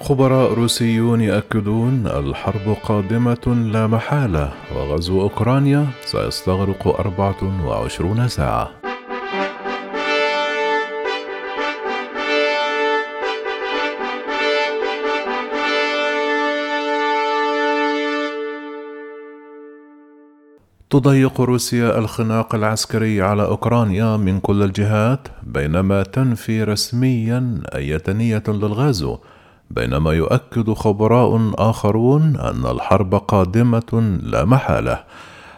خبراء روسيون يؤكدون الحرب قادمة لا محالة وغزو أوكرانيا سيستغرق 24 ساعة. تضيق روسيا الخناق العسكري على أوكرانيا من كل الجهات بينما تنفي رسميا أي نيه للغزو. بينما يؤكد خبراء آخرون أن الحرب قادمة لا محالة.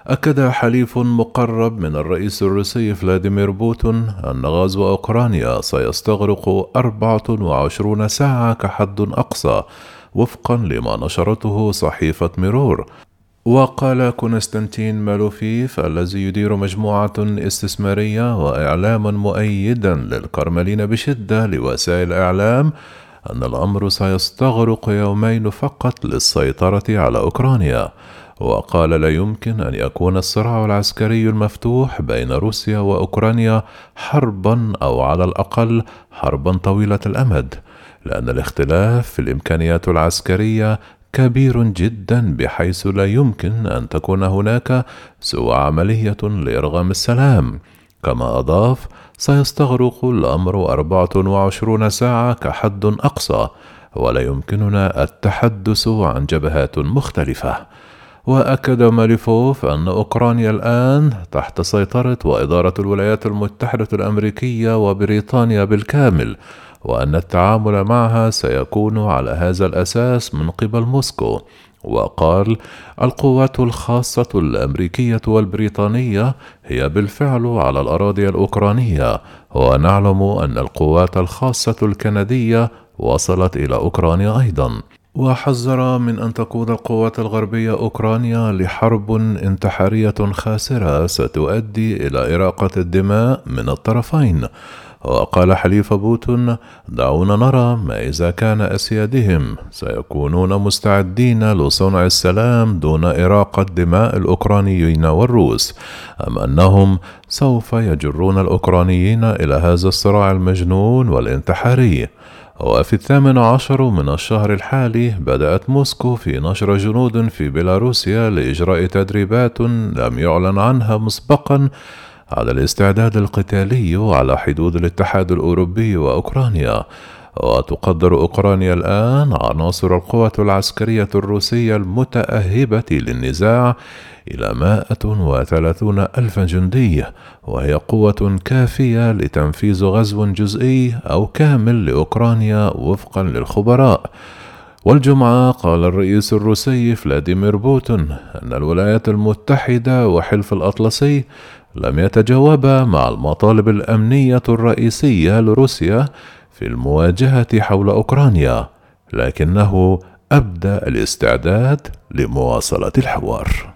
أكد حليف مقرب من الرئيس الروسي فلاديمير بوتين أن غزو أوكرانيا سيستغرق 24 ساعة كحد أقصى وفقا لما نشرته صحيفة ميرور. وقال كونستانتين مالوفيف الذي يدير مجموعة استثمارية وإعلاما مؤيدا للكرملين بشدة لوسائل الإعلام أن الأمر سيستغرق يومين فقط للسيطرة على أوكرانيا. وقال لا يمكن أن يكون الصراع العسكري المفتوح بين روسيا وأوكرانيا حربا أو على الأقل حربا طويلة الأمد لأن الاختلاف في الإمكانيات العسكرية كبير جدا بحيث لا يمكن أن تكون هناك سوى عملية لإرغام السلام. كما أضاف سيستغرق أربعة وعشرون ساعة كحد أقصى ولا يمكننا التحدث عن جبهات مختلفة. وأكد ماليفوف أن أوكرانيا الآن تحت سيطرة وإدارة الولايات المتحدة الأمريكية وبريطانيا بالكامل وأن التعامل معها سيكون على هذا الأساس من قبل موسكو. وقال القوات الخاصة الأمريكية والبريطانية هي بالفعل على الأراضي الأوكرانية ونعلم أن القوات الخاصة الكندية وصلت إلى أوكرانيا أيضا. وحذر من أن تقود القوات الغربية أوكرانيا لحرب انتحارية خاسرة ستؤدي إلى إراقة الدماء من الطرفين. وقال حليف بوتون دعونا نرى ما إذا كان أسيادهم. سيكونون مستعدين لصنع السلام دون إراقة دماء الأوكرانيين والروس. أم أنهم سوف يجرون الأوكرانيين إلى هذا الصراع المجنون والانتحاري؟ وفي الثامن عشر من الشهر الحالي بدأت موسكو في نشر جنود في بيلاروسيا لإجراء تدريبات لم يعلن عنها مسبقا. على الاستعداد القتالي على حدود الاتحاد الأوروبي وأوكرانيا. وتقدر أوكرانيا الآن عناصر القوة العسكرية الروسية المتأهبة للنزاع إلى 130 ألف جندي وهي قوة كافية لتنفيذ غزو جزئي أو كامل لأوكرانيا وفقا للخبراء. والجمعة قال الرئيس الروسي فلاديمير بوتين أن الولايات المتحدة وحلف الأطلسي لم يتجاوبا مع المطالب الأمنية الرئيسية لروسيا في المواجهة حول أوكرانيا، لكنه أبدى الاستعداد لمواصلة الحوار.